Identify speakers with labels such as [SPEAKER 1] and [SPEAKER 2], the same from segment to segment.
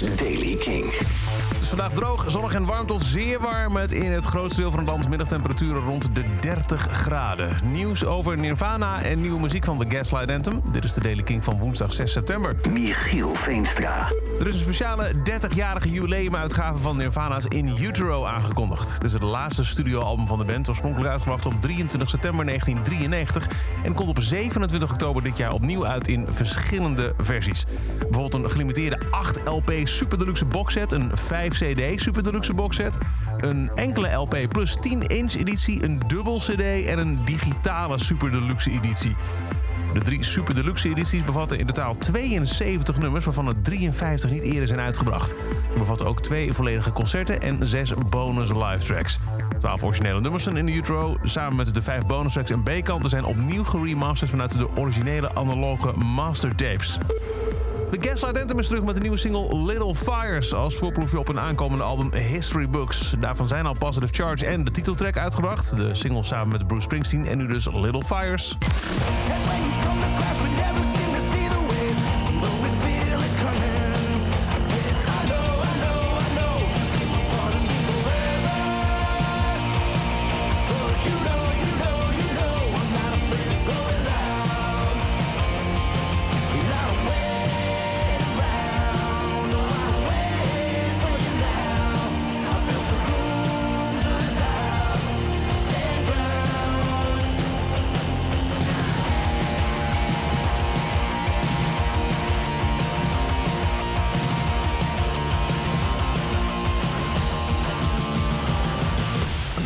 [SPEAKER 1] Daily King.
[SPEAKER 2] Vandaag droog, zonnig en warm tot zeer warm. Met in het grootste deel van het land middagtemperaturen rond de 30 graden. Nieuws over Nirvana en nieuwe muziek van The Gaslight Anthem. Dit is de Daily King van woensdag 6 september.
[SPEAKER 1] Michiel Veenstra.
[SPEAKER 2] Er is een speciale 30-jarige jubileumuitgave van Nirvana's In Utero aangekondigd. Het is het laatste studioalbum van de band, oorspronkelijk uitgebracht op 23 september 1993... en komt op 27 oktober dit jaar opnieuw uit in verschillende versies. Bijvoorbeeld een gelimiteerde 8 LP Super Deluxe boxset, een 5 CD Super Deluxe boxset... een enkele LP plus 10 inch editie, een dubbel CD en een digitale Super Deluxe editie. De drie Super Deluxe edities bevatten in totaal 72 nummers... waarvan er 53 niet eerder zijn uitgebracht. Ze bevatten ook twee volledige concerten en zes bonus live tracks. 12 originele nummers zijn in de Utro. Samen met de vijf bonus tracks en B-kanten zijn opnieuw geremasterd... vanuit de originele analoge mastertapes. De Gaslight Anthem is terug met de nieuwe single Little Fires... als voorproefje op een aankomende album History Books. Daarvan zijn al Positive Charge en de titeltrack uitgebracht. De single samen met Bruce Springsteen en nu dus Little Fires.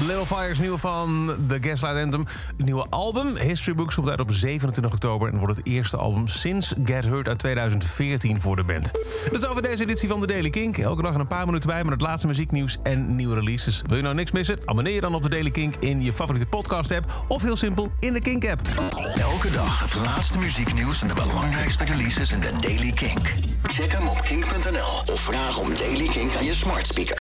[SPEAKER 2] Little Fires, nieuw van The Gaslight Anthem. Het nieuwe album, History Books, komt uit op 27 oktober... en wordt het eerste album sinds Get Hurt uit 2014 voor de band. Dat is over deze editie van The Daily Kink. Elke dag een paar minuten bij met het laatste muzieknieuws en nieuwe releases. Wil je nou niks missen? Abonneer je dan op The Daily Kink in je favoriete podcast-app... of heel simpel in de Kink-app.
[SPEAKER 1] Elke dag het laatste muzieknieuws en de belangrijkste releases in de Daily Kink. Check hem op kink.nl of vraag om Daily Kink aan je smart speaker.